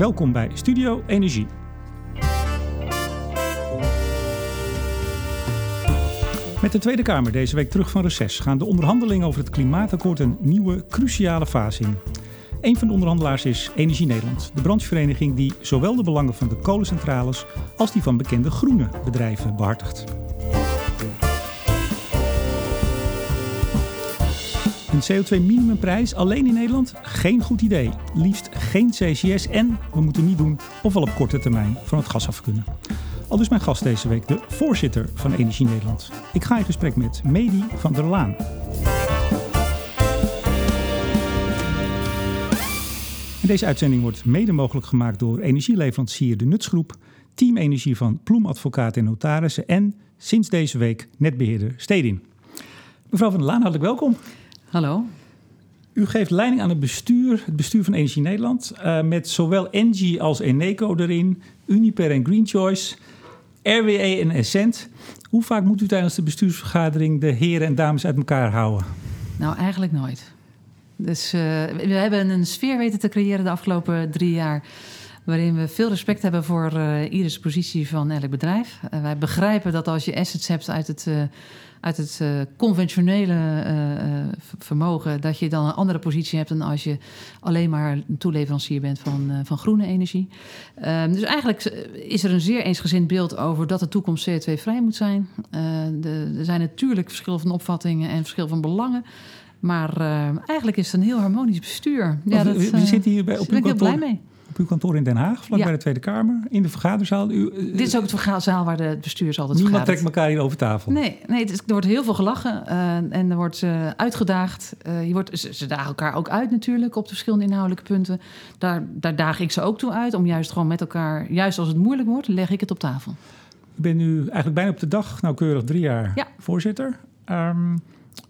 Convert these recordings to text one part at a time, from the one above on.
Welkom bij Studio Energie. Met de Tweede Kamer deze week terug van reces gaan de onderhandelingen over het klimaatakkoord een nieuwe cruciale fase in. Een van de onderhandelaars is Energie Nederland, de branchevereniging die zowel de belangen van de kolencentrales als die van bekende groene bedrijven behartigt. Een CO2-minimumprijs alleen in Nederland? Geen goed idee. Liefst geen CCS en we moeten niet doen of wel op korte termijn van het gas af kunnen. Al dus mijn gast deze week, de voorzitter van Energie Nederland. Ik ga in gesprek met Medi van der Laan. Deze uitzending wordt mede mogelijk gemaakt door energieleverancier De Nutsgroep, Team Energie van Ploemadvocaat en Notarissen en sinds deze week netbeheerder Stedin. Mevrouw van der Laan, hartelijk welkom. Hallo. U geeft leiding aan het bestuur, het bestuur van Energie Nederland, uh, met zowel Engie als Eneco erin, Uniper en Green Choice, RWE en Essent. Hoe vaak moet u tijdens de bestuursvergadering de heren en dames uit elkaar houden? Nou, eigenlijk nooit. Dus uh, we hebben een sfeer weten te creëren de afgelopen drie jaar. Waarin we veel respect hebben voor uh, ieders positie van elk bedrijf. Uh, wij begrijpen dat als je assets hebt uit het uit het uh, conventionele uh, vermogen, dat je dan een andere positie hebt dan als je alleen maar een toeleverancier bent van, uh, van groene energie. Ehm, dus eigenlijk is er een zeer eensgezind beeld over dat de toekomst CO2-vrij moet zijn. De, er zijn natuurlijk verschillen van opvattingen en verschil van belangen. Maar eigenlijk is het een heel harmonisch bestuur. Ja, dat, we zitten hier bij, op ben ik heel blij mee op uw kantoor in Den Haag, vlak ja. bij de Tweede Kamer, in de vergaderzaal. U, uh, Dit is ook het vergaderzaal waar de het bestuur altijd Niemand vergadert. trekt elkaar hier over tafel. Nee, nee is, er wordt heel veel gelachen uh, en er wordt uh, uitgedaagd. je wordt, ze, ze, dagen elkaar ook uit natuurlijk op de verschillende inhoudelijke punten. Daar, daar daag ik ze ook toe uit om juist gewoon met elkaar, juist als het moeilijk wordt, leg ik het op tafel. Ik ben nu eigenlijk bijna op de dag, nauwkeurig drie jaar ja. voorzitter. Um,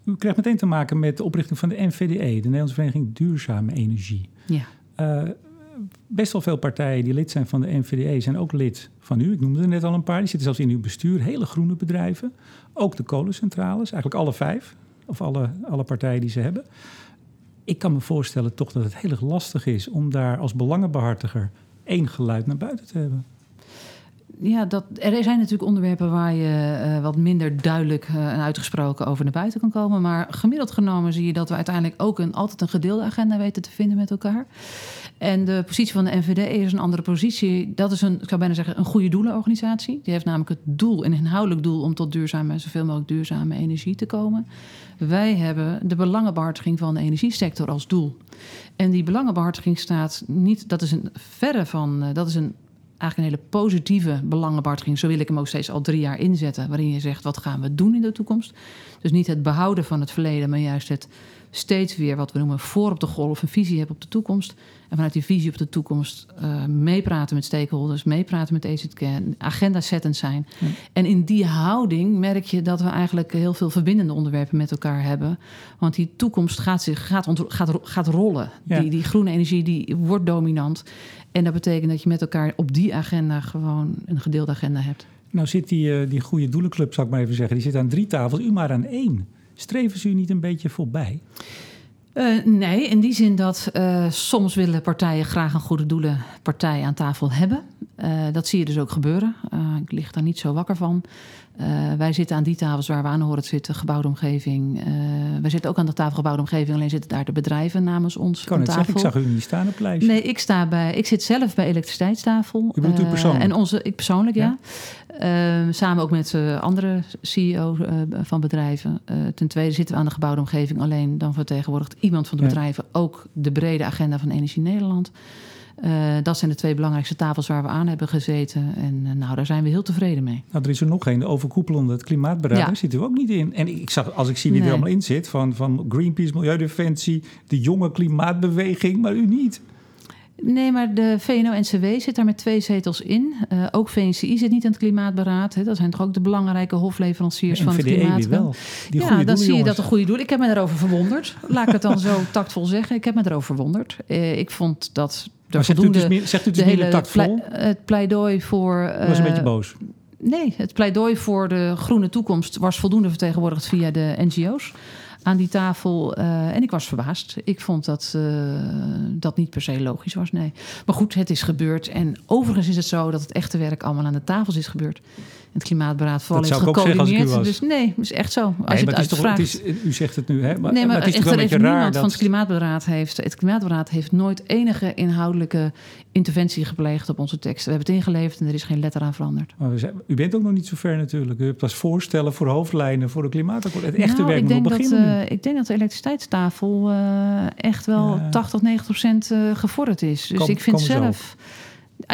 u krijgt meteen te maken met de oprichting van de NVDE, de Nederlandse Vereniging Duurzame Energie. Ja best wel veel partijen die lid zijn van de NVDE zijn ook lid van u. Ik noemde er net al een paar. Die zitten zelfs in uw bestuur. Hele groene bedrijven. Ook de kolencentrales. Eigenlijk alle vijf. Of alle, alle partijen die ze hebben. Ik kan me voorstellen toch dat het heel erg lastig is om daar als belangenbehartiger één geluid naar buiten te hebben. Ja, dat, er zijn natuurlijk onderwerpen waar je uh, wat minder duidelijk uh, en uitgesproken over naar buiten kan komen. Maar gemiddeld genomen zie je dat we uiteindelijk ook een, altijd een gedeelde agenda weten te vinden met elkaar. En de positie van de NVD is een andere positie. Dat is een, ik zou bijna zeggen, een goede doelenorganisatie. Die heeft namelijk het doel, een inhoudelijk doel, om tot duurzame, zoveel mogelijk duurzame energie te komen. Wij hebben de belangenbehartiging van de energiesector als doel. En die belangenbehartiging staat niet, dat is een verre van, dat is een eigenlijk een hele positieve belangenbehartiging. Zo wil ik hem ook steeds al drie jaar inzetten. Waarin je zegt, wat gaan we doen in de toekomst? Dus niet het behouden van het verleden, maar juist het steeds weer wat we noemen voor op de golf, een visie hebben op de toekomst. En vanuit die visie op de toekomst uh, meepraten met stakeholders, meepraten met EZK, agenda settend zijn. Ja. En in die houding merk je dat we eigenlijk heel veel verbindende onderwerpen met elkaar hebben. Want die toekomst gaat, zich, gaat, gaat, gaat rollen. Ja. Die, die groene energie die wordt dominant. En dat betekent dat je met elkaar op die agenda gewoon een gedeelde agenda hebt. Nou zit die, uh, die goede doelenclub, zou ik maar even zeggen, die zit aan drie tafels, u maar aan één. Streven ze u niet een beetje voorbij? Uh, nee, in die zin dat uh, soms willen partijen graag een goede doelenpartij aan tafel hebben. Uh, dat zie je dus ook gebeuren. ik lig daar niet zo wakker van. Wij zitten aan die tafels waar we aan horen te zitten, gebouwde omgeving. wij zitten ook aan de tafel gebouwde omgeving, alleen zitten daar de bedrijven namens ons kan aan tafel. Zeggen, ik zag u niet staan op lijstje. Nee, ik, sta bij, ik zit zelf bij elektriciteitstafel. U bedoelt u persoonlijk? en onze, ik persoonlijk, ja. ja. Uh, samen ook met uh, andere CEO's uh, van bedrijven. ten tweede zitten we aan de gebouwde omgeving. Alleen dan vertegenwoordigt iemand van de ja. bedrijven ook de brede agenda van Energie Nederland. Dat zijn de twee belangrijkste tafels waar we aan hebben gezeten. En nou, daar zijn we heel tevreden mee. Nou, er is er nog één, de overkoepelende het klimaatbeleid. Ja. Daar zit u ook niet in. En ik zag, als ik zie wie nee. er allemaal in zit, van, van Greenpeace, Milieudefensie, de jonge klimaatbeweging, maar u niet. Nee, maar de VNO-NCW zit daar met twee zetels in. Uh, ook VNCI zit niet aan het klimaatberaad. Hè. Dat zijn toch ook de belangrijke hofleveranciers ja, van het VDE klimaat. wel. Die ja, dan zie je dat een goede doel. Ik heb me daarover verwonderd. Laat ik het dan zo tactvol zeggen. Ik heb me erover verwonderd. Uh, ik vond dat zegt u het dus meer, zegt u het de dus hele tactvol? Plei, het pleidooi voor... Was een beetje boos. Nee, het pleidooi voor de groene toekomst was voldoende vertegenwoordigd via de NGO's. aan die tafel. Uh, en ik was verbaasd. Ik vond dat uh, dat niet per se logisch was, nee. Maar goed, het is gebeurd. En overigens is het zo dat het echte werk allemaal aan de tafels is gebeurd het klimaatberaad vooral dat heeft gecoördineerd. Dus nee, is echt zo. Als nee, je het, het, het toch, het is, U zegt het nu, hè? Maar, nee, maar, maar het is toch wel een beetje raar niemand dat... van het klimaatberaad heeft... Het klimaatberaad heeft nooit enige inhoudelijke interventie gepleegd op onze tekst. We hebben het ingeleverd en er is geen letter aan veranderd. Maar zijn, u bent ook nog niet zo ver natuurlijk. U hebt pas voorstellen voor hoofdlijnen voor de klimaatakkoord. Het echte nou, werk moet beginnen dat, uh, Ik denk dat de elektriciteitstafel uh, echt wel ja. 80, 90 procent uh, gevorderd is. Dus Kom, ik vind zelf...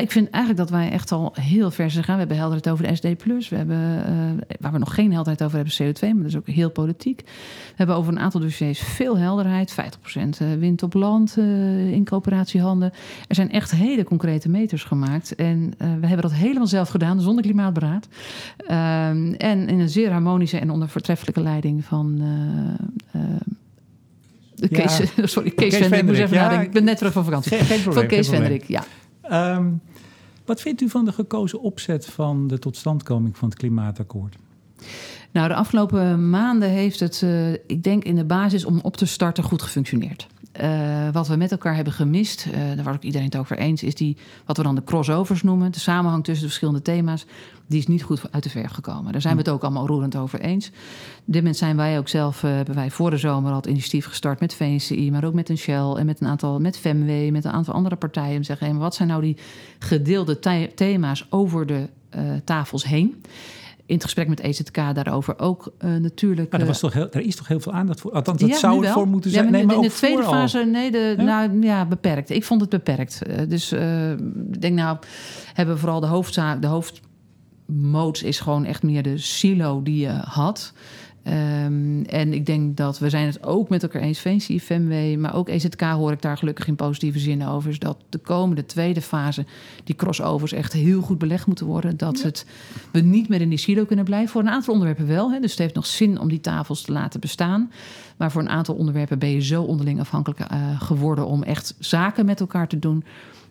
Ik vind eigenlijk dat wij echt al heel ver zijn gegaan. We hebben helderheid over de SD+. We hebben, uh, waar we nog geen helderheid over hebben, CO2. Maar dat is ook heel politiek. We hebben over een aantal dossiers veel helderheid. 50% wind op land uh, in coöperatiehanden. Er zijn echt hele concrete meters gemaakt. En uh, we hebben dat helemaal zelf gedaan, zonder klimaatberaad. en in een zeer harmonische en onder voortreffelijke leiding van... Ja. Kees, sorry, Kees, Kees Vendrik. Ik moest even ja, nadenken. Ik ben net terug van vakantie. Geen, geen probleem, van Kees Vendrik, ja. Um, wat vindt u van de gekozen opzet van de totstandkoming van het klimaatakkoord? Nou, de afgelopen maanden heeft het, uh, ik denk in de basis om op te starten, goed gefunctioneerd. Uh, wat we met elkaar hebben gemist, uh, daar was ook iedereen het over eens, is die, wat we dan de crossovers noemen, de samenhang tussen de verschillende thema's, die is niet goed uit de verf gekomen. Daar zijn we het ook allemaal roerend over eens. Op dit moment zijn wij ook zelf, hebben wij voor de zomer al het initiatief gestart met VNCI, maar ook met een Shell en met een aantal, met FEMW, met een aantal andere partijen. Om te zeggen, wat zijn nou die gedeelde the thema's over de tafels heen? In het gesprek met EZK daarover ook uh, natuurlijk. Maar er, was toch heel, er is toch heel veel aandacht voor? Althans, dat ja, zou er voor moeten zijn. Ja, maar nee, maar in de tweede fase, nee, de, Ja? Nou, ja, beperkt. Ik vond het beperkt. Uh, dus ik denk nou, hebben we vooral de hoofdzaak, de hoofdmoot is gewoon echt meer de silo die je had. Um, en ik denk dat we zijn het ook met elkaar eens, VNC, FMW, maar ook EZK hoor ik daar gelukkig in positieve zin over. Is dat de komende tweede fase, die crossovers echt heel goed belegd moeten worden. Dat Ja. het, we niet meer in die silo kunnen blijven. Voor een aantal onderwerpen wel. Hè, dus het heeft nog zin om die tafels te laten bestaan. Maar voor een aantal onderwerpen ben je zo onderling afhankelijk uh, geworden om echt zaken met elkaar te doen.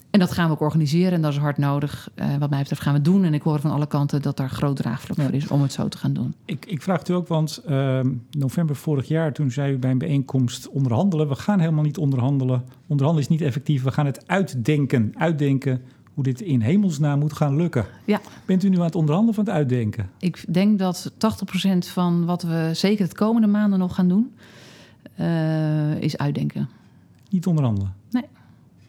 En dat gaan we ook organiseren en dat is hard nodig. Uh, wat mij betreft gaan we doen. En ik hoor van alle kanten dat daar groot draagvlak voor is om het zo te gaan doen. Ik, ik vraag het u ook, want uh, november vorig jaar, toen zei u bij een bijeenkomst onderhandelen. We gaan helemaal niet onderhandelen. Onderhandelen is niet effectief. We gaan het uitdenken. Uitdenken hoe dit in hemelsnaam moet gaan lukken. Ja. Bent u nu aan het onderhandelen van het uitdenken? Ik denk dat 80% van wat we zeker het komende maanden nog gaan doen, uh, is uitdenken. Niet onderhandelen? Nee,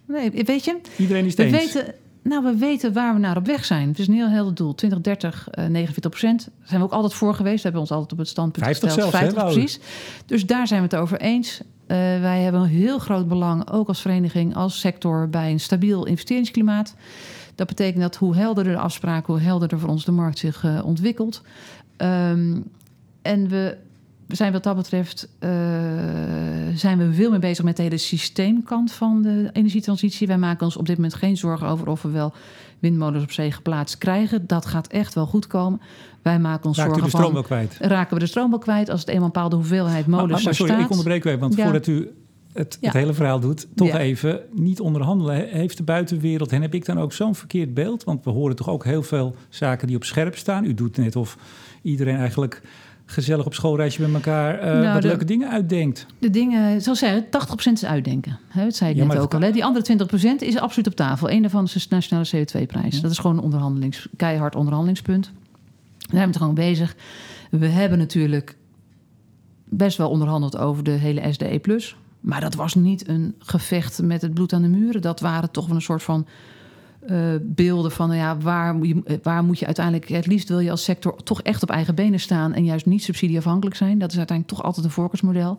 weet je, Iedereen is het we weten, nou, we weten waar we naar op weg zijn. Het is een heel helder doel. 2030, uh, 49 procent. Daar zijn we ook altijd voor geweest. We hebben ons altijd op het standpunt 50 gesteld. zelfs, 50 hè, precies. Dus daar zijn we het over eens. Uh, wij hebben een heel groot belang, ook als vereniging, als sector, bij een stabiel investeringsklimaat. Dat betekent dat hoe helderder de afspraken, hoe helderder voor ons de markt zich uh, ontwikkelt. Um, en we we zijn wat dat betreft uh, zijn we veel meer bezig met de hele systeemkant van de energietransitie. Wij maken ons op dit moment geen zorgen over of we wel windmolens op zee geplaatst krijgen. Dat gaat echt wel goed komen. Wij maken ons Raakt zorgen u de stroom wel kwijt? Raken we de stroom wel kwijt als het eenmaal een bepaalde hoeveelheid molens maar, maar, sorry, staat. ik onderbreek u even, want Ja. voordat u het, Ja. het hele verhaal doet, toch Ja. even niet onderhandelen. Heeft de buitenwereld, en heb ik dan ook zo'n verkeerd beeld? Want we horen toch ook heel veel zaken die op scherp staan. U doet net of iedereen eigenlijk gezellig op schoolreisje met elkaar eh, Nou, wat de- leuke dingen uitdenkt. De dingen, zoals zeggen, 80% is uitdenken. Hè, dat zei ik Ja, net ook al. Hè. Die andere 20% is absoluut op tafel. Eén daarvan is de nationale CO2-prijs. Ja. Dat is gewoon een onderhandelings, keihard onderhandelingspunt. Daar zijn we het gewoon bezig. We hebben natuurlijk best wel onderhandeld over de hele SDE+. Maar dat was niet een gevecht met het bloed aan de muren. Dat waren toch wel een soort van eh, beelden van... nou ja, waar, moet je, waar moet je uiteindelijk... Het liefst wil je als sector toch echt op eigen benen staan... en juist niet subsidieafhankelijk zijn. Dat is uiteindelijk toch altijd een voorkeursmodel.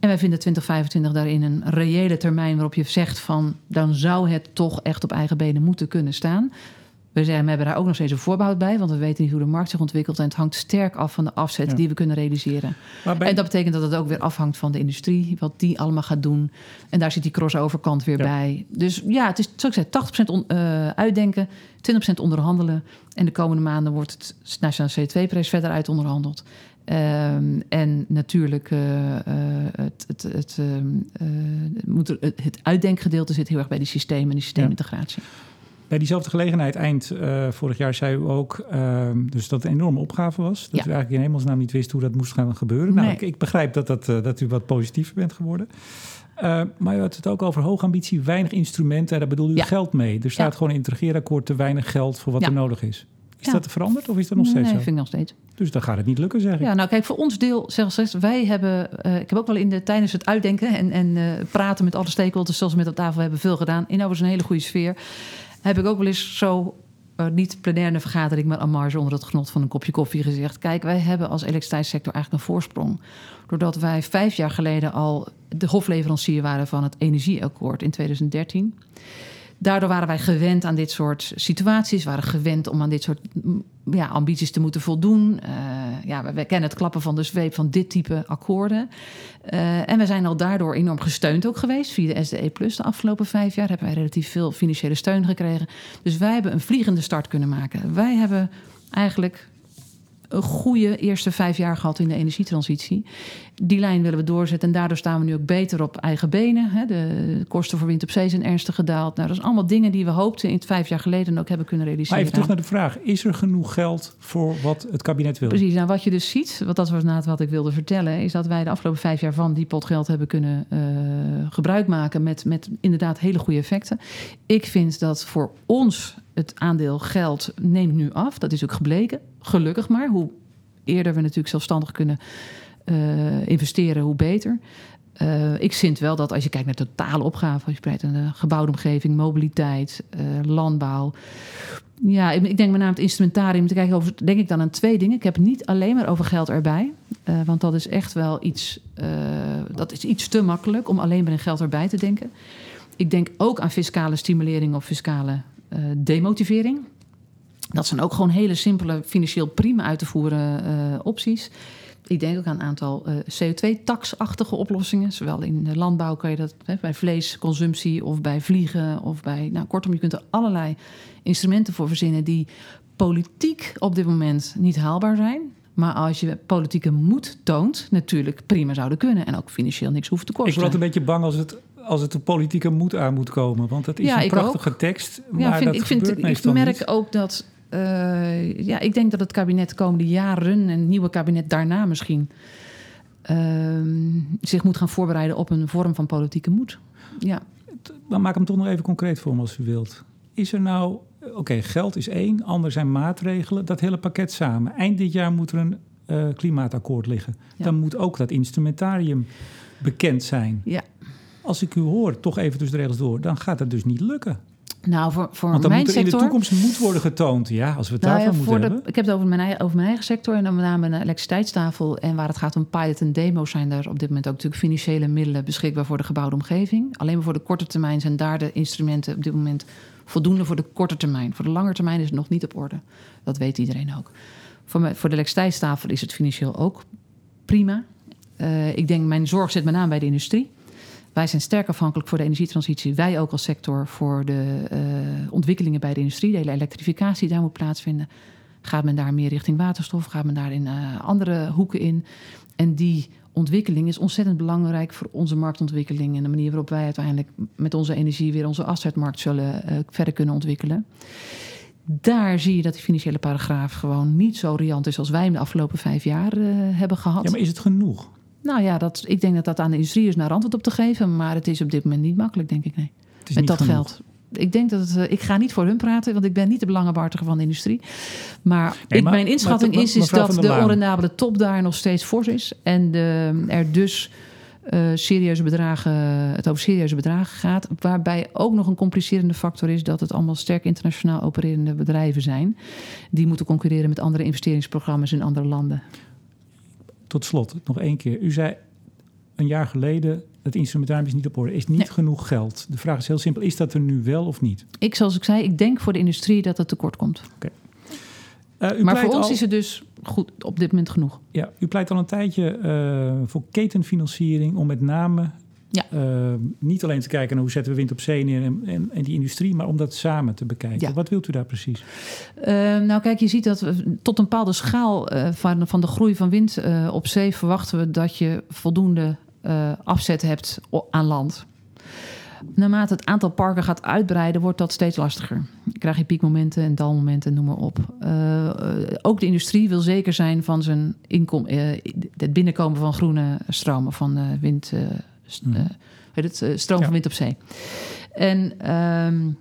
En wij vinden 2025 daarin een reële termijn waarop je zegt van dan zou het toch echt op eigen benen moeten kunnen staan. We, zeggen, we hebben daar ook nog steeds een voorbehoud bij, want we weten niet hoe de markt zich ontwikkelt en het hangt sterk af van de afzet Ja. die we kunnen realiseren. Bij, En dat betekent dat het ook weer afhangt van de industrie, wat die allemaal gaat doen. En daar zit die crossover kant weer Ja. bij. Dus ja, het is zoals ik zei, 80% on, eh, uitdenken, 20% onderhandelen. En de komende maanden wordt het nationale CO2-prijs verder uit onderhandeld. Ehm, en natuurlijk, eh, het, het, het, ehm, eh, moet er- het, het uitdenkgedeelte zit heel erg bij die systemen en die systeemintegratie. Bij diezelfde gelegenheid, eind uh, vorig jaar, zei u ook uh, dus dat het een enorme opgave was. Dat Ja. u eigenlijk in hemelsnaam niet wist hoe dat moest gaan gebeuren. Nou, Nee. ik, ik begrijp dat, dat, eh, dat u wat positiever bent geworden. Uh, maar u had het ook over hoge ambitie, weinig instrumenten. En daar bedoelde u Ja. geld mee. Er staat Ja. gewoon in het regeerakkoord te weinig geld voor wat er nodig is. Is dat veranderd of is dat nog steeds nee, zo? vind ik nog steeds. Dus dan gaat het niet lukken, zeg ik. Ja, nou kijk, voor ons deel, zelfs wij hebben, eh, ik heb ook wel in de, tijdens het uitdenken en, en eh, praten met alle stakeholders, zoals we met op tafel hebben veel gedaan, in overigens een hele goede sfeer, heb ik ook wel eens zo, eh, niet plenair in een vergadering, maar aan marge onder het genot van een kopje koffie gezegd, kijk, wij hebben als elektriciteitssector eigenlijk een voorsprong. Doordat wij vijf jaar geleden al de hofleverancier waren van het energieakkoord in 2013. Daardoor waren wij gewend aan dit soort situaties, waren gewend om aan dit soort mm, ja, ambities te moeten voldoen. Uh, ja, we, kennen het klappen van de zweep van dit type akkoorden. Uh, en we zijn al daardoor enorm gesteund ook geweest via de SDE Plus de afgelopen vijf jaar. Hebben wij relatief veel financiële steun gekregen. Dus wij hebben een vliegende start kunnen maken. Wij hebben eigenlijk een goede eerste vijf jaar gehad in de energietransitie. Die lijn willen we doorzetten en daardoor staan we nu ook beter op eigen benen. De kosten voor wind op zee zijn ernstig gedaald. Nou, dat is allemaal dingen die we hoopten in het vijf jaar geleden ook hebben kunnen realiseren. Maar even terug naar de vraag: is er genoeg geld voor wat het kabinet wil? Precies. Nou, wat je dus ziet, wat dat was na wat ik wilde vertellen, is dat wij de afgelopen vijf jaar van die pot geld hebben kunnen uh, gebruik maken met, met inderdaad hele goede effecten. Ik vind dat voor ons het aandeel geld neemt nu af. Dat is ook gebleken. Gelukkig maar. Hoe eerder we natuurlijk zelfstandig kunnen uh, investeren, hoe beter. Uh, ik vind wel dat als je kijkt naar totale opgave, als je kijkt naar de gebouwde omgeving, mobiliteit, uh, landbouw. Ja, ik, denk met name het instrumentarium. Te kijken over, denk ik dan aan twee dingen. Ik heb het niet alleen maar over geld erbij. Want dat is echt wel iets, dat is iets te makkelijk om alleen maar in geld erbij te denken. Ik denk ook aan fiscale stimulering of fiscale demotivering. Dat zijn ook gewoon hele simpele, financieel prima uit te voeren uh, opties. Ik denk ook aan een aantal uh, CO2-taxachtige oplossingen. Zowel in de landbouw kan je dat hè, bij vleesconsumptie of bij vliegen of bij. Nou, kortom, je kunt er allerlei instrumenten voor verzinnen die politiek op dit moment niet haalbaar zijn. Maar als je politieke moed toont, natuurlijk prima zouden kunnen. En ook financieel niks hoeft te kosten. Ik word een beetje bang als het als het de politieke moed aan moet komen. Want dat is ja, een prachtige ook. tekst. Maar ja, vind, dat ik, vind, ik merk niet. ook dat. Uh, ja, ik denk dat het kabinet de komende jaren en het nieuwe kabinet daarna misschien. Uh, zich moet gaan voorbereiden op een vorm van politieke moed. Ja. Dan maak hem toch nog even concreet voor me als u wilt. Is er nou. Oké, okay, geld is één, ander zijn maatregelen. Dat hele pakket samen. Eind dit jaar moet er een uh, klimaatakkoord liggen. Ja. Dan moet ook dat instrumentarium bekend zijn. Ja. Als ik u hoor, toch even tussen de regels door, dan gaat het dus niet lukken. Nou, voor, voor Want dan mijn moet er sector, in de toekomst moet worden getoond. Ja, als we het nou daarvan ja, moeten de, hebben. Ik heb het over mijn, eigen, over mijn eigen sector en dan met name een elektriciteitstafel. En waar het gaat om pilot en demo's zijn er op dit moment ook natuurlijk financiële middelen beschikbaar voor de gebouwde omgeving. Alleen maar voor de korte termijn zijn daar de instrumenten op dit moment voldoende voor de korte termijn. Voor de lange termijn is het nog niet op orde. Dat weet iedereen ook. Voor, voor de elektriciteitstafel is het financieel ook prima. Uh, ik denk, mijn zorg zit met name bij de industrie. Wij zijn sterk afhankelijk voor de energietransitie. Wij ook als sector voor de uh, ontwikkelingen bij de industrie. De hele elektrificatie daar moet plaatsvinden. Gaat men daar meer richting waterstof? Gaat men daar in uh, andere hoeken in? En die ontwikkeling is ontzettend belangrijk voor onze marktontwikkeling... en de manier waarop wij uiteindelijk met onze energie... weer onze afzetmarkt zullen uh, verder kunnen ontwikkelen. Daar zie je dat die financiële paragraaf gewoon niet zo riant is... als wij hem de afgelopen vijf jaar hebben gehad. Ja, maar is het genoeg? Nou ja, dat, ik denk dat dat aan de industrie is naar antwoord op te geven. Maar het is op dit moment niet makkelijk, denk ik. Nee. Met dat genoeg. geld. Ik denk dat het, ik ga niet voor hun praten, want ik ben niet de belangenbehartiger van de industrie. Maar, Nee, ik, maar- mijn inschatting maar- is, is dat de Laan. onrendabele top daar nog steeds fors is. En de, er dus eh, serieuze bedragen, het over serieuze bedragen gaat. Waarbij ook nog een complicerende factor is dat het allemaal sterk internationaal opererende bedrijven zijn. Die moeten concurreren met andere investeringsprogramma's in andere landen. Tot slot, nog één keer. U zei een jaar geleden, het instrumentarium is niet op orde. Is niet Nee. genoeg geld. De vraag is heel simpel, is dat er nu wel of niet? Ik, zoals ik zei, ik denk voor de industrie dat het tekort komt. Eh, u maar voor ons al- is het dus goed op dit moment genoeg. Ja, u pleit al een tijdje eh, voor ketenfinanciering om met name Ja. eh, niet alleen te kijken naar hoe zetten we wind op zee neer en, en, en die industrie, maar om dat samen te bekijken. Ja. Wat wilt u daar precies? Eh, nou, kijk, je ziet dat we tot een bepaalde schaal eh, van, van de groei van wind eh, op zee verwachten we dat je voldoende eh, afzet hebt aan land. Naarmate het aantal parken gaat uitbreiden, wordt dat steeds lastiger. Je krijg je piekmomenten en dalmomenten, noem maar op. Uh, ook de industrie wil zeker zijn van zijn inkom, uh, het binnenkomen van groene stromen, van wind, mm. het, stroom ja. van wind op zee. En um,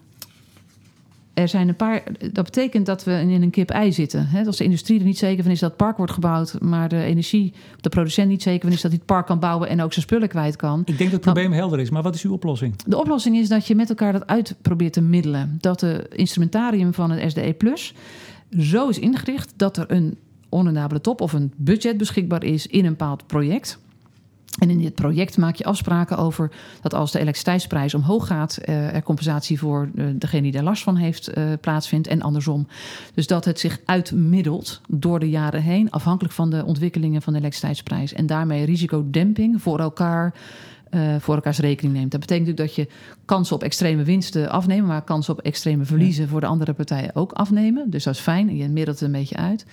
er zijn een paar. Dat betekent dat we in een kip-ei zitten. Hè? Als de industrie er niet zeker van is dat het park wordt gebouwd, maar de energie, de producent niet zeker van is dat hij het park kan bouwen en ook zijn spullen kwijt kan. Ik denk dat het probleem helder is, maar wat is uw oplossing? De oplossing is dat je met elkaar dat uit probeert te middelen. Dat de instrumentarium van het SDE Plus zo is ingericht dat er een onrendabele top of een budget beschikbaar is in een bepaald project. En in dit project maak je afspraken over dat als de elektriciteitsprijs omhoog gaat, uh, er compensatie voor uh, degene die daar last van heeft uh, plaatsvindt en andersom. Dus dat het zich uitmiddelt door de jaren heen, afhankelijk van de ontwikkelingen van de elektriciteitsprijs. En daarmee risicodemping voor elkaar. voor elkaars rekening neemt. Dat betekent natuurlijk dat je kansen op extreme winsten afnemen, maar kansen op extreme verliezen voor de andere partijen ook afnemen. Dus dat is fijn. Je middelt het een beetje uit.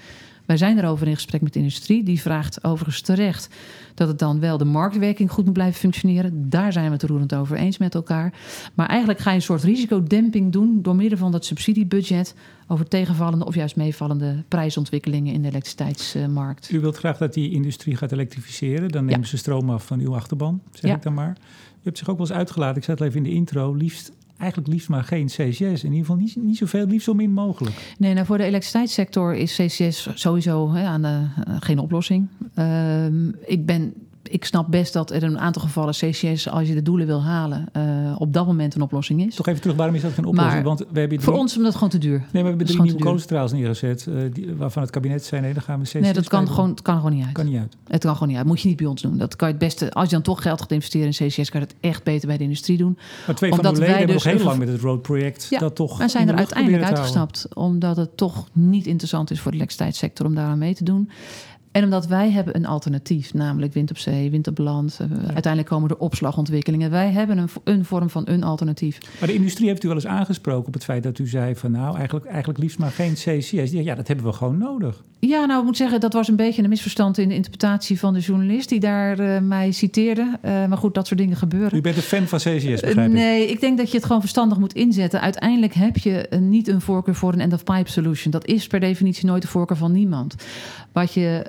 Wij zijn erover in gesprek met de industrie. Die vraagt overigens terecht dat het dan wel de marktwerking goed moet blijven functioneren. Daar zijn we het roerend over eens met elkaar. Maar eigenlijk ga je een soort risicodemping doen door middel van dat subsidiebudget over tegenvallende of juist meevallende prijsontwikkelingen in de elektriciteitsmarkt. U wilt graag dat die industrie gaat elektrificeren. Dan nemen ja. ze stroom af van uw achterban, zeg ja. ik dan maar. U hebt zich ook wel eens uitgelaten, ik zat even in de intro, liefst eigenlijk liefst maar geen CCS. In ieder geval niet, niet zoveel, liefst zo min mogelijk. Nee, nou voor de elektriciteitssector is CCS sowieso hè, aan de, uh, geen oplossing. Uh, ik ben ik snap best dat er een aantal gevallen CCS, als je de doelen wil halen, uh, op dat moment een oplossing is. Toch even terug, waarom is dat geen oplossing? Maar Want we hebben voor ons omdat het gewoon te duur. Nee, maar we hebben drie nieuwe kolencentrales neergezet, uh, die, waarvan het kabinet zei, nee, dan gaan we CCS Nee, dat kan gewoon, het kan gewoon niet uit. Kan niet uit. Het kan gewoon niet uit. Moet je niet bij ons doen. Dat kan je het beste, als je dan toch geld gaat investeren in CCS, kan je het echt beter bij de industrie doen. Maar twee omdat van de leden hebben dus nog heel lang met het Road-project ja, dat toch we zijn er uiteindelijk uitgestapt, omdat het toch niet interessant is voor de elektriciteitssector om daaraan mee te doen. En omdat wij hebben een alternatief, namelijk wind op zee, wind op land. Ja. Uiteindelijk komen er opslagontwikkelingen. Wij hebben een, een, vorm van een alternatief. Maar de industrie heeft u wel eens aangesproken op het feit dat u zei van nou, eigenlijk, eigenlijk liefst maar geen CCS. Ja, dat hebben we gewoon nodig. Ja, nou, ik moet zeggen, dat was een beetje een misverstand in de interpretatie van de journalist die daar uh, mij citeerde. Uh, maar goed, dat soort dingen gebeuren. U bent een fan van CCS, begrijp ik? nee, ik denk dat je het gewoon verstandig moet inzetten. Uiteindelijk heb je niet een voorkeur voor een end-of-pipe solution. Dat is per definitie nooit de voorkeur van niemand. Wat je,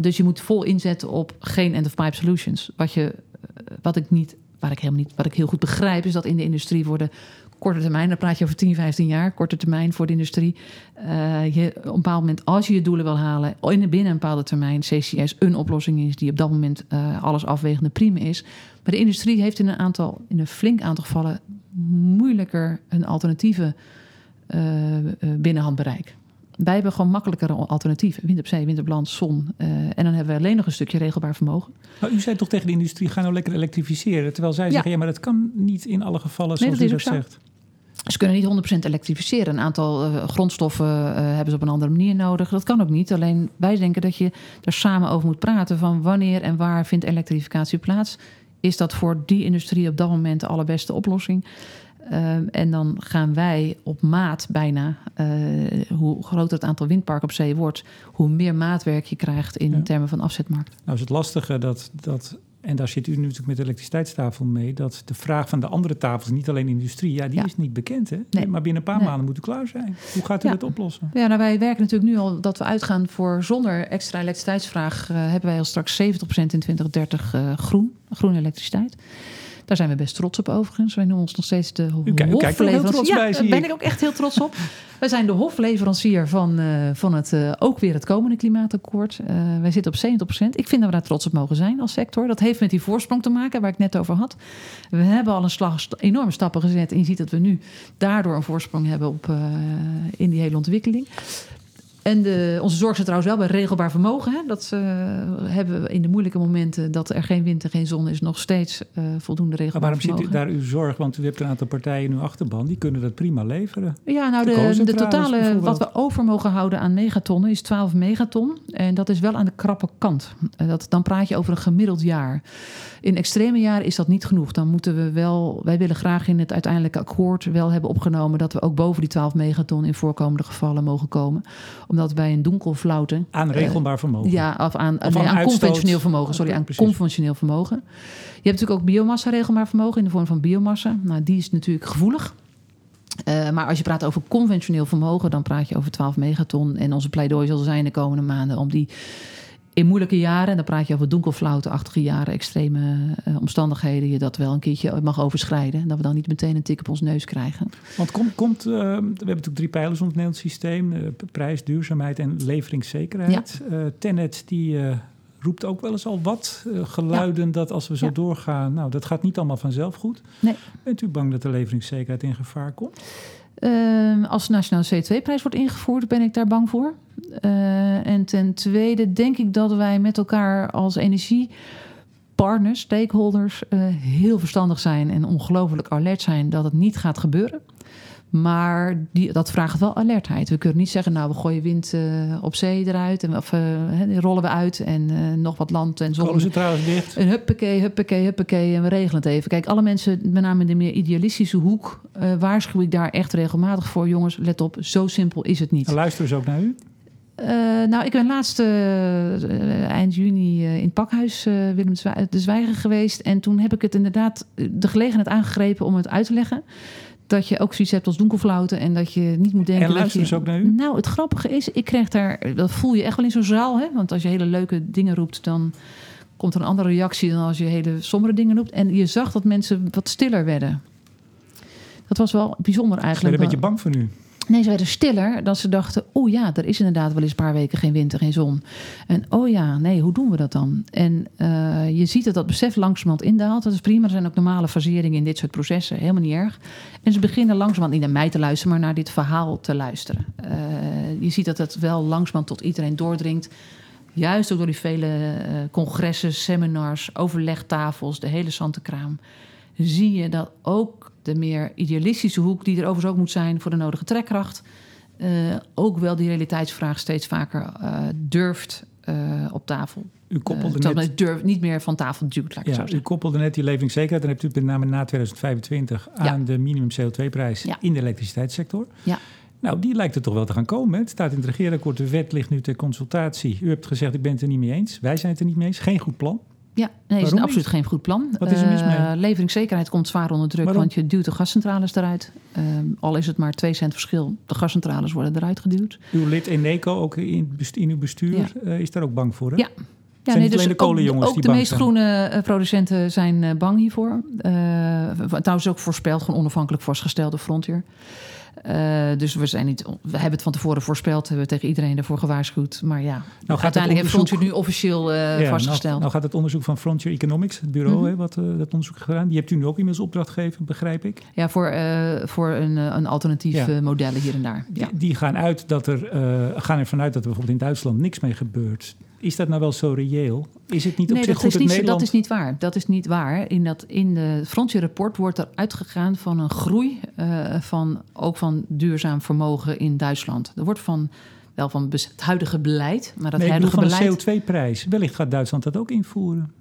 dus je moet vol inzetten op geen end-of-pipe solutions. Wat, je, wat ik niet, waar ik helemaal niet, wat ik heel goed begrijp, is dat in de industrie worden korte termijn, dan praat je over 10, 15 jaar, korte termijn voor de industrie. Uh, je, op een bepaald moment, als je je doelen wil halen, in, binnen een bepaalde termijn, CCS een oplossing is die op dat moment alles afwegende prima is. Maar de industrie heeft in een aantal, in een flink aantal gevallen, moeilijker een alternatieve uh, binnenhandbereik. Wij hebben gewoon makkelijkere alternatieven. Wind op zee, wind op land, zon. Uh, en dan hebben we alleen nog een stukje regelbaar vermogen. Maar u zei toch tegen de industrie, ga nou lekker elektrificeren. Terwijl zij ja. zeggen, ja, maar dat kan niet in alle gevallen zoals nee, dat u dat zegt. Ze kunnen niet 100% elektrificeren. Een aantal uh, grondstoffen uh, hebben ze op een andere manier nodig. Dat kan ook niet. Alleen wij denken dat je er samen over moet praten... van wanneer en waar vindt elektrificatie plaats. Is dat voor die industrie op dat moment de allerbeste oplossing? Uh, en dan gaan wij op maat bijna, uh, hoe groter het aantal windparken op zee wordt, hoe meer maatwerk je krijgt in ja. termen van afzetmarkt. Nou is het lastige dat, dat, en daar zit u natuurlijk met de elektriciteitstafel mee, dat de vraag van de andere tafels, niet alleen industrie, ja, die ja. is niet bekend. Hè? Nee. Maar binnen een paar nee. maanden moet u klaar zijn. Hoe gaat u ja. dat oplossen? Ja, nou, wij werken natuurlijk nu al dat we uitgaan voor zonder extra elektriciteitsvraag, uh, hebben wij al straks 70% in 2030 groen, groene elektriciteit. Daar zijn we best trots op overigens. Wij noemen ons nog steeds de hofleverancier. Ja, daar ben ik ook echt heel trots op. wij zijn de hofleverancier van, uh, van het, uh, ook weer het komende klimaatakkoord. Uh, wij zitten op 70%. Ik vind dat we daar trots op mogen zijn als sector. Dat heeft met die voorsprong te maken waar ik net over had. We hebben al een slag enorme stappen gezet. En je ziet dat we nu daardoor een voorsprong hebben op, in die hele ontwikkeling. En de, onze zorg zit trouwens wel bij regelbaar vermogen. Hè? Dat uh, hebben we in de moeilijke momenten dat er geen wind en geen zon is, nog steeds uh, voldoende regelbaar maar waarom vermogen. zit u daar uw zorg? Want u hebt een aantal partijen in uw achterban, die kunnen dat prima leveren. Ja, nou, de, de, de totale wat we over mogen houden aan megatonnen is 12 megaton. En dat is wel aan de krappe kant. Dat, dan praat je over een gemiddeld jaar. In extreme jaren is dat niet genoeg. Dan moeten we wel, wij willen graag in het uiteindelijke akkoord wel hebben opgenomen dat we ook boven die 12 megaton in voorkomende gevallen mogen komen Omdat bij een donkelflauten... Aanregelbaar vermogen. Ja, of aan, Of nee, aan aan conventioneel vermogen. Sorry, aan precies. conventioneel vermogen. Je hebt natuurlijk ook biomassa regelbaar vermogen in de vorm van biomassa. Nou, die is natuurlijk gevoelig. Eh, maar als je praat over conventioneel vermogen, dan praat je over 12 megaton. En onze pleidooi zal zijn de komende maanden om die in moeilijke jaren, en dan praat je over donkelflauwte-achtige jaren, extreme eh, omstandigheden, je dat wel een keertje mag overschrijden. En dat we dan niet meteen een tik op ons neus krijgen. Want komt, komt, eh, we hebben natuurlijk drie pijlers onder het Nederlands systeem. eh, prijs, duurzaamheid en leveringszekerheid. Tenet die roept ook wel eens al wat geluiden dat als we zo Ja. doorgaan... nou, dat gaat niet allemaal vanzelf goed. Nee. Bent u bang dat de leveringszekerheid in gevaar komt? Ehm, als de nationale CO2-prijs wordt ingevoerd, ben ik daar bang voor. Eh, en ten tweede denk ik dat wij met elkaar als energiepartners, stakeholders, eh, heel verstandig zijn en ongelooflijk alert zijn dat het niet gaat gebeuren. Maar die, dat vraagt wel alertheid. We kunnen niet zeggen, nou, we gooien wind eh, op zee eruit. En, of eh, rollen we uit en eh, nog wat land en zon. Kolencentrales dicht. Een huppakee, huppakee, huppakee en we regelen het even. Kijk, alle mensen, met name in de meer idealistische hoek... waarschuw ik daar echt regelmatig voor. Jongens, let op, zo simpel is het niet. En luisteren ze ook naar u? Nou, ik ben laatst eind juni in het pakhuis Willem de Zwijger geweest. En toen heb ik het inderdaad de gelegenheid aangegrepen om het uit te leggen. Dat je ook zoiets hebt als donkelflauten en dat je niet moet denken En je... ze ook naar u? Nou, het grappige is, ik kreeg daar... Dat voel je echt wel in zo'n zaal, hè? Want als je hele leuke dingen roept, dan komt er een andere reactie dan als je hele sombere dingen roept. En je zag dat mensen wat stiller werden. Dat was wel bijzonder Ze werden eigenlijk. een beetje bang voor u. Nee, ze werden stiller dat ze dachten... oh ja, er is inderdaad wel eens een paar weken geen wind en geen zon. En oh ja, nee, hoe doen we dat dan? En eh, je ziet dat dat besef langzamerhand indaalt. Dat is prima, er zijn ook normale faseringen in dit soort processen. Helemaal niet erg. En ze beginnen langzamerhand niet naar mij te luisteren... maar naar dit verhaal te luisteren. Eh, je ziet dat het wel langzamerhand tot iedereen doordringt... Juist ook door die vele eh, congressen, seminars, overlegtafels, de hele zantekraam. Zie je dat ook de meer idealistische hoek, die er overigens ook moet zijn voor de nodige trekkracht, eh, ook wel die realiteitsvraag steeds vaker eh, durft eh, op tafel. U koppelde net... niet meer van tafel duwt, laat ik het zo u koppelde net die leveringszekerheid. Dan hebt u met name na 2025 Ja. aan de minimum CO2-prijs Ja. in de elektriciteitssector. Ja. Nou, die lijkt er toch wel te gaan komen. Het staat in het regeerakkoord, de wet ligt nu ter consultatie. U hebt gezegd, ik ben het er niet mee eens. Wij zijn het er niet mee eens. Geen goed plan. Ja, nee, is een absoluut geen goed plan. Wat is er mis mee? Eh, leveringszekerheid komt zwaar onder druk, Waarom? want je duwt de gascentrales eruit. Eh, al is het maar 2 cent verschil, de gascentrales worden eruit geduwd. Uw lid Eneco, ook in, in uw bestuur, Ja. eh, is daar ook bang voor. Hè? Ja. Zijn niet alleen de ook- kolenjongens ook, die de meest zijn. groene eh, producenten zijn bang hiervoor. Trouwens ook voorspeld, gewoon onafhankelijk vastgesteld door Frontier. Eh, dus we, zijn niet, we hebben het van tevoren voorspeld, hebben we tegen iedereen daarvoor gewaarschuwd. Maar ja, Nou uiteindelijk heeft Frontier nu officieel eh, Ja, vastgesteld. Nou, nou gaat het onderzoek van Frontier Economics, het bureau, Mhm. hè, wat eh, dat onderzoek heeft gedaan. Die hebt u nu ook inmiddels opdracht gegeven, begrijp ik. Ja, voor, voor een, een alternatief Ja. modellen hier en daar. Ja. Die, die gaan, uit dat er, gaan ervan uit dat er bijvoorbeeld in Duitsland niks mee gebeurt. Is dat nou wel zo reëel? Is het niet op Nee, zich dat goed is, dat niet, Nederland... dat is niet waar. Dat is niet waar. In, dat, in de Frontier-rapport wordt er uitgegaan van een groei... eh, van, ook van duurzaam vermogen in Duitsland. Er wordt van, wel van het huidige beleid... maar dat nee, huidige van beleid... de CO2-prijs. Wellicht gaat Duitsland dat ook invoeren.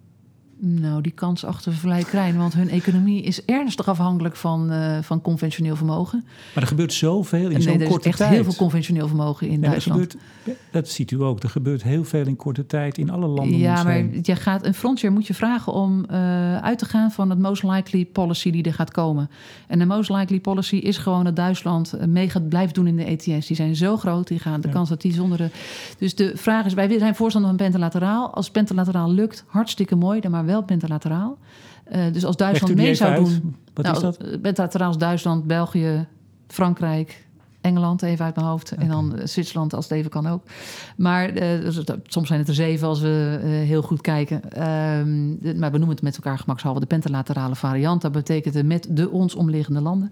Nou, die kans achter vrij klein. Want hun economie is ernstig afhankelijk van, eh, van conventioneel vermogen. Maar er gebeurt zoveel in nee, zo'n er is korte echt tijd. heel veel conventioneel vermogen in Nee, Duitsland. gebeurt, dat ziet u ook. Er gebeurt heel veel in korte tijd in alle landen. Ja, maar je gaat, een frontier moet je vragen om eh, uit te gaan van het most likely policy die er gaat komen. En de most likely policy is gewoon dat Duitsland eh, mee gaat blijven doen in de ETS. Die zijn zo groot, die gaan de Ja. kans dat die zonder de. Dus de vraag is: wij zijn voorstander van pentelateraal. Als pentelateraal lukt, hartstikke mooi, dan maar wel pentelateraal. Eh, dus als Duitsland mee zou uit? doen. Wat nou, is dat? eh, Pentelateraal is Duitsland, België, Frankrijk. Engeland, even uit mijn hoofd. En dan eh, Zwitserland, als het even kan ook. Maar dus soms zijn het er zeven als we heel goed kijken. Ehm, maar we noemen het met elkaar gemakshalve de pentalaterale variant. Dat betekent de met de ons omliggende landen.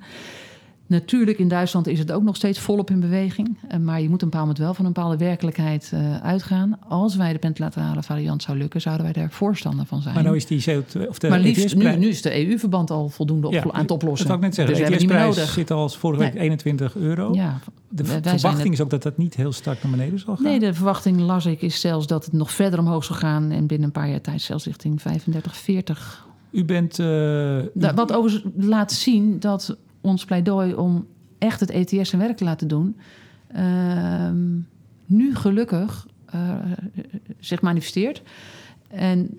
Natuurlijk, in Duitsland is het ook nog steeds volop in beweging. Eh, Maar je moet een bepaald moment wel van een bepaalde werkelijkheid eh, uitgaan. Als wij de pentalaterale variant zou lukken, zouden wij daar voorstander van zijn. Maar nou is die CO2... Of de maar liefst, nu, nu is de EU-verband al voldoende op, Ja, aan het oplossen. Dat wou ik net zeggen. Dus de ETS-prijs nodig. zit al als vorige week Nee. 21 euro. Ja, De verwachting is ook dat dat niet heel sterk naar beneden zal gaan. Nee, de verwachting las ik is zelfs dat het nog verder omhoog zal gaan. En binnen een paar jaar tijd zelfs richting 35, 40. U bent... eh, u- Wat overigens laat zien dat ons pleidooi om echt het ETS zijn werk te laten doen... ehm, nu gelukkig uh, zich manifesteert. En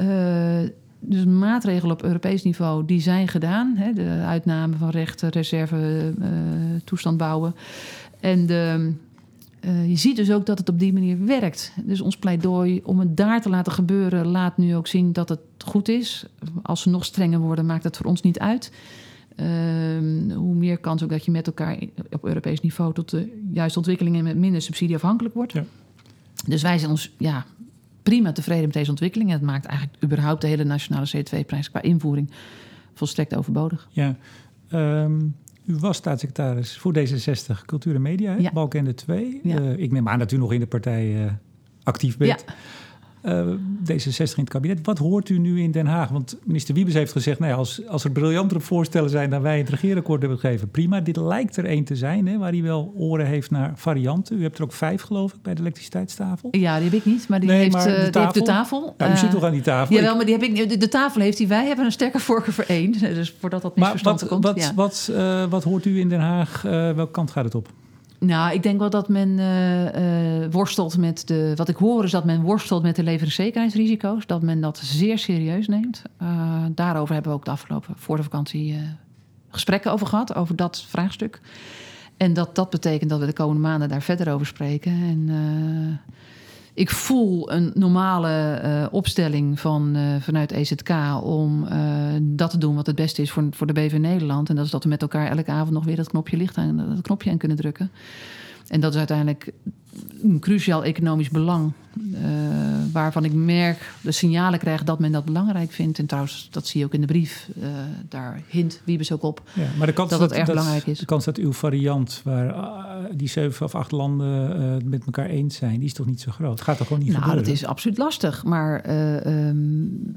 uh, dus maatregelen op Europees niveau die zijn gedaan. Hè, de uitname van rechten, reserve, uh, toestand bouwen. En de, je ziet dus ook dat het op die manier werkt. Dus ons pleidooi om het daar te laten gebeuren... laat nu ook zien dat het goed is. Als ze nog strenger worden, maakt het voor ons niet uit. Uh, hoe meer kans ook dat je met elkaar op Europees niveau... tot de juiste ontwikkelingen met minder subsidie afhankelijk wordt. Ja. Dus wij zijn ons ja, prima tevreden met deze ontwikkeling. Het maakt eigenlijk überhaupt de hele nationale CO2-prijs qua invoering volstrekt overbodig. Ja, um, u was staatssecretaris voor D66 Cultuur en Media, ja. Balkende 2. Ja. Uh, ik neem aan dat u nog in de partij uh, actief bent. Ja. Uh, D66 in het kabinet. Wat hoort u nu in Den Haag? Want minister Wiebes heeft gezegd... Nou ja, als, als er briljantere voorstellen zijn dan wij het regeerakkoord hebben gegeven... prima, dit lijkt er één te zijn... Hè, waar hij wel oren heeft naar varianten. U hebt er ook vijf, geloof ik, bij de elektriciteitstafel. Ja, die heb ik niet, maar die, nee, heeft, maar de, die heeft, de, tafel. Ja, u zit toch aan die tafel? Jawel, maar die heb ik, de, de, tafel heeft hij. Wij hebben een sterke voorkeur voor één. Dus voordat dat misverstand maar wat, komt. Wat, ja. wat, uh, wat hoort u in Den Haag? Welke kant gaat het op? Nou, ik denk wel dat men uh, uh, worstelt met de. Wat ik hoor is dat men worstelt met de leveringszekerheidsrisico's. Dat men dat zeer serieus neemt. Uh, daarover hebben we ook de afgelopen voor de vakantie gesprekken over gehad, over dat vraagstuk. En dat dat betekent dat we de komende maanden daar verder over spreken. En ik voel een normale uh, opstelling van, uh, vanuit EZK om uh, dat te doen wat het beste is voor, voor de BV Nederland. En dat is dat we met elkaar elke avond nog weer dat knopje licht aan, dat knopje aan kunnen drukken. En dat is uiteindelijk een cruciaal economisch belang. Uh, waarvan ik merk, de signalen krijg dat men dat belangrijk vindt. En trouwens, dat zie je ook in de brief. Uh, daar hint Wiebes ook op. Ja, maar de kans dat, dat het erg dat, belangrijk is. De kans dat uw variant, waar uh, die zeven of acht landen het met elkaar eens zijn, die is toch niet zo groot? Het gaat toch gewoon niet nou, gebeuren? Nou, dat is absoluut lastig. Maar um,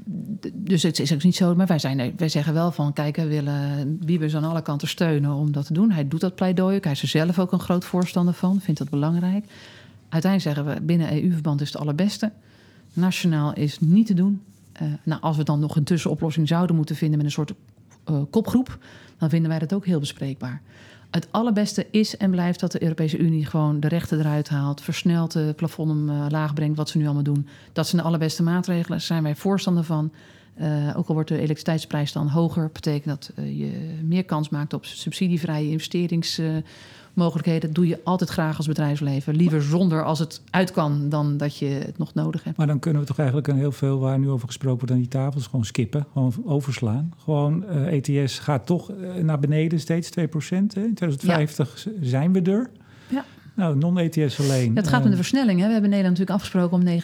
dus het is ook niet zo. Maar wij, zijn, wij zeggen wel van, kijk, we willen Wiebes aan alle kanten steunen om dat te doen. Hij doet dat pleidooi. Hij is er zelf ook een groot voorstander van. Vindt dat belangrijk uiteindelijk zeggen we binnen EU-verband is het allerbeste. Nationaal is niet te doen. Uh, nou, als we dan nog een tussenoplossing zouden moeten vinden met een soort uh, kopgroep, dan vinden wij dat ook heel bespreekbaar. Het allerbeste is en blijft dat de Europese Unie gewoon de rechten eruit haalt, versneld de plafond omlaag brengt, wat ze nu allemaal doen. Dat zijn de allerbeste maatregelen, daar zijn wij voorstander van. Ook al wordt de elektriciteitsprijs dan hoger, betekent dat je meer kans maakt op subsidievrije investeringsmogelijkheden. Uh, doe je altijd graag als bedrijfsleven. Liever zonder als het uit kan dan dat je het nog nodig hebt. Maar dan kunnen we toch eigenlijk een heel veel waar nu over gesproken wordt aan die tafels gewoon skippen, gewoon overslaan. Gewoon ETS gaat toch naar beneden steeds 2%. Hè? In 2050 ja. zijn we er. Ja. Nou, non-ETS alleen. Het gaat met de versnelling. Hè? We hebben Nederland natuurlijk afgesproken om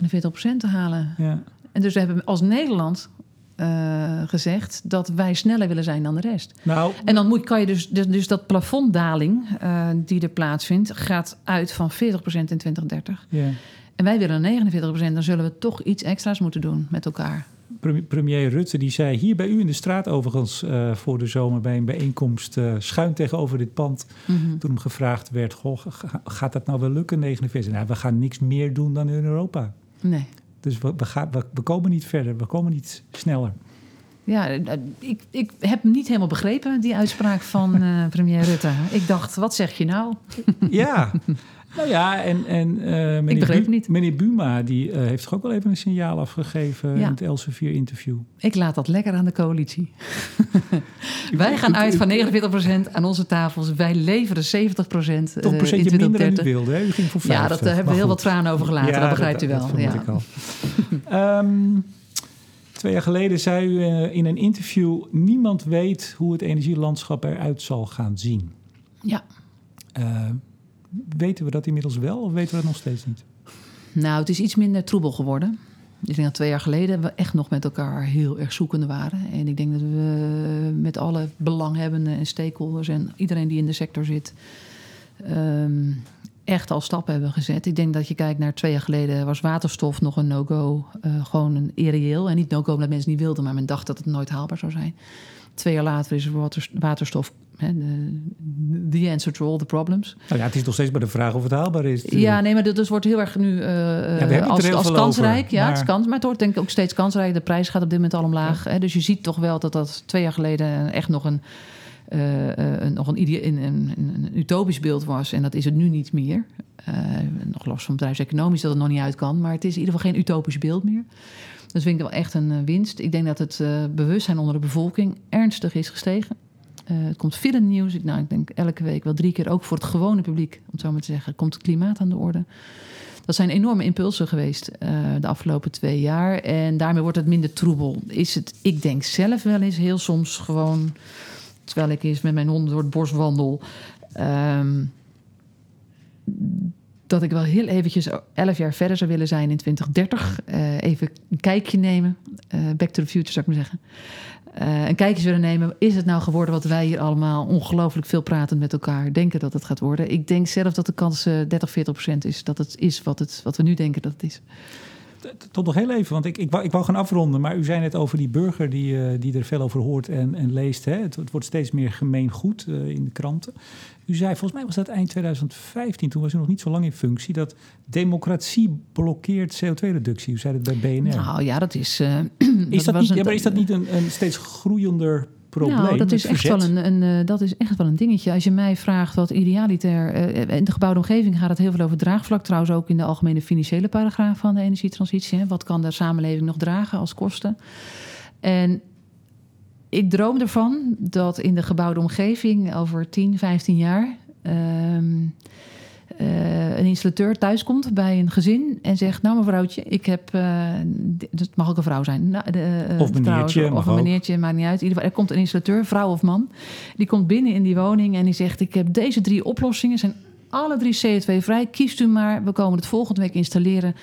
49% te halen. Ja. En dus we hebben als Nederland uh, gezegd dat wij sneller willen zijn dan de rest. Nou, en dan moet, kan je dus, dus, dus dat plafonddaling uh, die er plaatsvindt, gaat uit van 40% in 2030. Yeah. En wij willen 49%, dan zullen we toch iets extra's moeten doen met elkaar. Premier Rutte die zei hier bij u in de straat overigens uh, voor de zomer bij een bijeenkomst uh, schuin tegenover dit pand. Mm -hmm. Toen hem gevraagd werd, goh, gaat dat nou wel lukken 49? Nou, we gaan niks meer doen dan in Europa. Nee. Dus we, we, gaan, we, we, komen niet verder, we komen niet sneller. Ja, ik, ik heb niet helemaal begrepen, die uitspraak van uh, premier Rutte. Ik dacht, wat zeg je nou? Ja, nou ja, en, en uh, meneer, ik Bu niet. meneer Buma die, uh, heeft toch ook wel even een signaal afgegeven ja. in het Elsevier-interview. Ik laat dat lekker aan de coalitie. Wij gaan uit van 49% aan onze tafels. Wij leveren 70% uh, Toch een procentje minder dan u wilde, hè? U ging voor 50. Ja, dat hebben we heel wat tranen over gelaten, ja, dat begrijpt dat, u wel. Dat ja. ik al. um, twee jaar geleden zei u in een interview... niemand weet hoe het energielandschap eruit zal gaan zien. Ja. Uh, weten we dat inmiddels wel of weten we dat nog steeds niet? Nou, het is iets minder troebel geworden. Ik denk dat twee jaar geleden we echt nog met elkaar heel erg zoekende waren. En ik denk dat we met alle belanghebbenden en stakeholders en iedereen die in de sector zit, um, echt al stappen hebben gezet. Ik denk dat je kijkt naar twee jaar geleden was waterstof nog een no-go. Uh, gewoon een irreëel. En niet no-go omdat mensen niet wilden, maar men dacht dat het nooit haalbaar zou zijn. Twee jaar later is er waterstof the answer to all the problems. Nou ja, het is nog steeds maar de vraag of het haalbaar is. Ja, nee, maar dat dus wordt heel erg nu uh, ja, als, als kansrijk. Over, ja, maar... het is kans, maar het wordt denk ik ook steeds kansrijk. De prijs gaat op dit moment al omlaag. Ja. Hè, dus je ziet toch wel dat dat twee jaar geleden echt nog een, uh, uh, nog een, een, een, een, utopisch beeld was. En dat is het nu niet meer. nog los van bedrijfseconomisch dat het nog niet uit kan. Maar het is in ieder geval geen utopisch beeld meer. Dat vind ik wel echt een winst. Ik denk dat het bewustzijn onder de bevolking ernstig is gestegen. het komt veel nieuws. Ik, nou, ik denk elke week wel drie keer, ook voor het gewone publiek, om het zo maar te zeggen, komt het klimaat aan de orde. Dat zijn enorme impulsen geweest de afgelopen twee jaar. En daarmee wordt het minder troebel. Is het, ik denk zelf wel eens heel soms gewoon, terwijl ik eens met mijn hond door het bos wandel. Um, dat ik wel heel eventjes elf jaar verder zou willen zijn in 2030. Uh, eh, even een kijkje nemen. Uh, back to the future zou ik maar zeggen. Uh, een kijkje willen nemen. Is het nou geworden wat wij hier allemaal ongelooflijk veel pratend met elkaar denken dat het gaat worden? Ik denk zelf dat de kans 30, 40 procent is dat het is wat, het, wat we nu denken dat het is. Tot nog heel even, want ik, ik, wou, ik wou gaan afronden. Maar u zei net over die burger die, die er veel over hoort en, en leest. Hè? Het, het, wordt steeds meer gemeengoed uh, in de kranten. U zei, volgens mij was dat eind 2015, toen was u nog niet zo lang in functie, dat democratie blokkeert CO2-reductie. U zei het bij BNR. Nou ja, dat is. Uh, is, dat, niet, ja, maar is dat niet een, een steeds groeiender probleem? Nou, dat is, echt wel een, een, uh, dat is echt wel een dingetje. Als je mij vraagt wat idealiter. Uh, in de gebouwde omgeving gaat het heel veel over draagvlak. Trouwens, ook in de algemene financiële paragraaf van de energietransitie. Hè. Wat kan de samenleving nog dragen als kosten? En ik droom ervan dat in de gebouwde omgeving over 10, 15 jaar. Um, uh, een installateur thuiskomt bij een gezin en zegt: Nou, mevrouwtje, ik heb. Uh, het mag ook een vrouw zijn. Nou, de, uh, of meneertje. of een meneertje, maakt niet uit. In ieder geval, er komt een installateur, vrouw of man. Die komt binnen in die woning en die zegt: Ik heb deze drie oplossingen. Zijn alle drie CO2-vrij. Kiest u maar. We komen het volgende week installeren.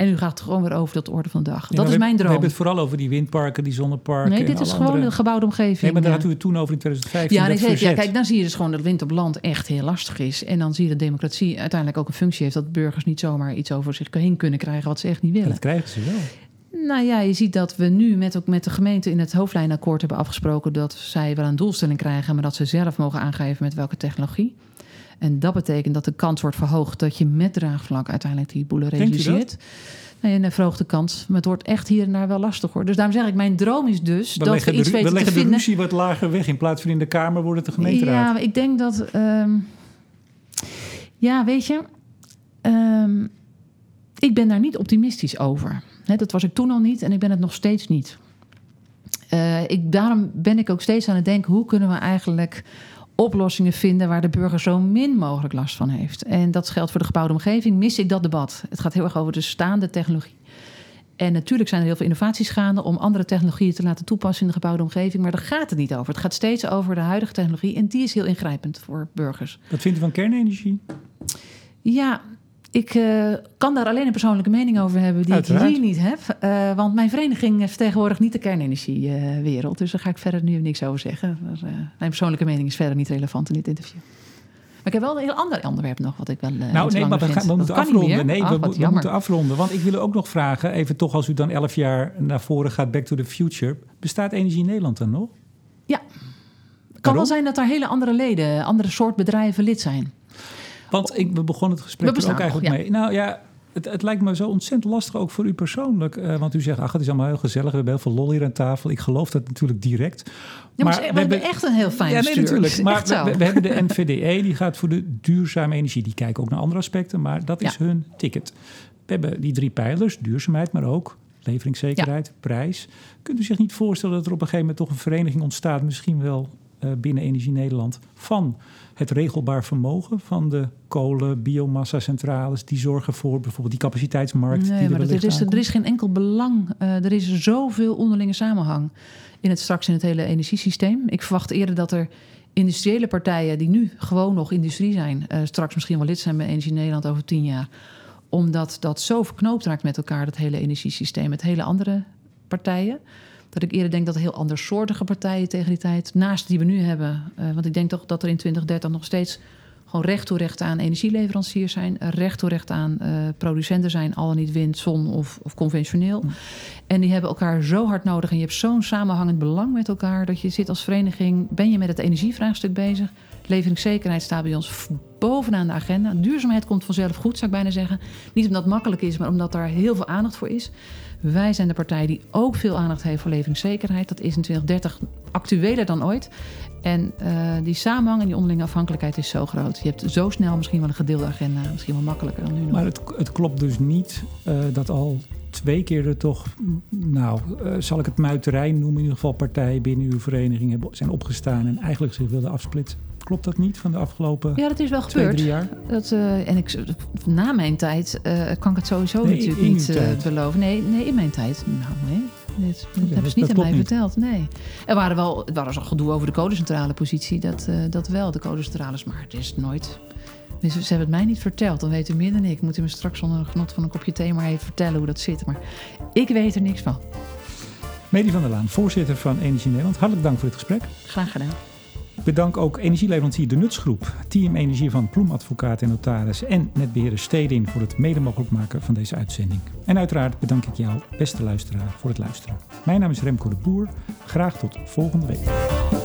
En u gaat gewoon weer over dat orde van de dag. dat is mijn droom. We hebben het vooral over die windparken, die zonneparken. Nee, dit is gewoon andere... de gebouwde omgeving. Nee, maar daar hadden we het toen over in 2015. Ja, nee, ja, kijk, dan zie je dus gewoon dat wind op land echt heel lastig is. En dan zie je dat democratie uiteindelijk ook een functie heeft... dat burgers niet zomaar iets over zich heen kunnen krijgen wat ze echt niet willen. Dat krijgen ze wel. Nou ja, je ziet dat we nu met, ook met de gemeente in het hoofdlijnakkoord hebben afgesproken... dat zij wel een doelstelling krijgen, maar dat ze zelf mogen aangeven met welke technologie. En dat betekent dat de kans wordt verhoogd dat je met draagvlak uiteindelijk die boelen realiseert. Nee, een verhoogde kans. Maar het wordt echt hier en daar wel lastig hoor. Dus daarom zeg ik, mijn droom is dus we dat we iets de, weten we leggen de ruzie wat lager weg. In plaats van in de Kamer wordt het de gemeenteraad. Ja, ik denk dat... Um, ja, weet je... Um, ik ben daar niet optimistisch over. dat was ik toen al niet en ik ben het nog steeds niet. Uh, ik, daarom ben ik ook steeds aan het denken... hoe kunnen we eigenlijk oplossingen vinden waar de burger zo min mogelijk last van heeft. En dat geldt voor de gebouwde omgeving. Mis ik dat debat? Het gaat heel erg over de staande technologie. En natuurlijk zijn er heel veel innovaties gaande om andere technologieën te laten toepassen in de gebouwde omgeving. Maar daar gaat het niet over. Het gaat steeds over de huidige technologie. En die is heel ingrijpend voor burgers. Wat vindt u van kernenergie? Ja, ik uh, kan daar alleen een persoonlijke mening over hebben die Uiteraard. ik hier niet heb. Uh, want mijn vereniging vertegenwoordigt niet de kernenergiewereld. dus daar ga ik verder nu niks over zeggen. Uh, mijn persoonlijke mening is verder niet relevant in dit interview. Maar ik heb wel een heel ander onderwerp nog wat ik wel. nou, nee, maar we, gaan, we moeten afronden. Nee, we, we moeten afronden. Want ik wil ook nog vragen, even toch als u dan elf jaar naar voren gaat, back to the future. Bestaat Energie in Nederland dan nog? Ja. Het kan wel zijn dat er hele andere leden, andere soort bedrijven lid zijn. Want ik, we begonnen het gesprek er ook eigenlijk mee. Nou ja, het, het, lijkt me zo ontzettend lastig, ook voor u persoonlijk. Uh, want u zegt, ach, het is allemaal heel gezellig. We hebben heel veel lol hier aan tafel. Ik geloof dat natuurlijk direct. Ja, maar, we, hebben echt een heel fijn Ja, nee, natuurlijk. Maar we, we, hebben de NVDE, die gaat voor de duurzame energie. Die kijken ook naar andere aspecten, maar dat is hun ticket. We hebben die drie pijlers, duurzaamheid, maar ook leveringszekerheid, prijs. Kunt u zich niet voorstellen dat er op een gegeven moment toch een vereniging ontstaat, misschien wel binnen Energie Nederland, van het regelbaar vermogen van de kolen, biomassa-centrales, die zorgen voor bijvoorbeeld die capaciteitsmarkt. Nee, die maar er, is, er is geen enkel belang. Uh, er is zoveel onderlinge samenhang in het straks in het hele energiesysteem. Ik verwacht eerder dat er industriële partijen die nu gewoon nog industrie zijn, uh, straks misschien wel lid zijn bij Energie Nederland over tien jaar omdat dat zo verknoopt raakt met elkaar, dat hele energiesysteem, met hele andere partijen. Dat ik eerder denk dat er heel andersoortige partijen tegen die tijd, naast die we nu hebben. Uh, want ik denk toch dat er in 2030 nog steeds gewoon recht toe recht aan energieleveranciers zijn, recht toe recht aan uh, producenten zijn, al niet wind, zon of, of conventioneel. Mm. En die hebben elkaar zo hard nodig en je hebt zo'n samenhangend belang met elkaar dat je zit als vereniging, ben je met het energievraagstuk bezig, Leveringszekerheid staat bij ons bovenaan de agenda. Duurzaamheid komt vanzelf goed, zou ik bijna zeggen. Niet omdat het makkelijk is, maar omdat daar heel veel aandacht voor is. Wij zijn de partij die ook veel aandacht heeft voor leveringszekerheid. Dat is in 2030 actueler dan ooit. En uh, die samenhang en die onderlinge afhankelijkheid is zo groot. Je hebt zo snel misschien wel een gedeelde agenda, misschien wel makkelijker dan nu nog. Maar het, het klopt dus niet uh, dat al twee keer er toch, nou, uh, zal ik het muiterij noemen, in ieder geval partijen binnen uw vereniging zijn opgestaan en eigenlijk zich wilden afsplitsen. Klopt dat niet van de afgelopen Ja, dat is wel twee, gebeurd. jaar? Dat, uh, en ik, na mijn tijd uh, kan ik het sowieso Nee, natuurlijk niet uh, beloven. Nee, nee, in mijn tijd. Nou, nee. Dit, dat Oké, hebben ze niet aan mij niet. verteld. Nee. Er waren wel er was al gedoe over de codecentrale positie. Dat, dat wel, de codecentrales. Maar het is nooit... Dus ze hebben het mij niet verteld. Dan weet u meer dan ik. Moet u me straks onder genot van een kopje thee maar even vertellen hoe dat zit. Maar ik weet er niks van. Medi van der Laan, voorzitter van Energie Nederland. Hartelijk dank voor dit gesprek. Graag gedaan. Ik bedank ook energieleverancier De Nutsgroep, Team Energie van Ploemadvocaat en Notaris en netbeheerder Stedin voor het mede mogelijk maken van deze uitzending. En uiteraard bedank ik jou, beste luisteraar, voor het luisteren. Mijn naam is Remco de Boer. Graag tot volgende week.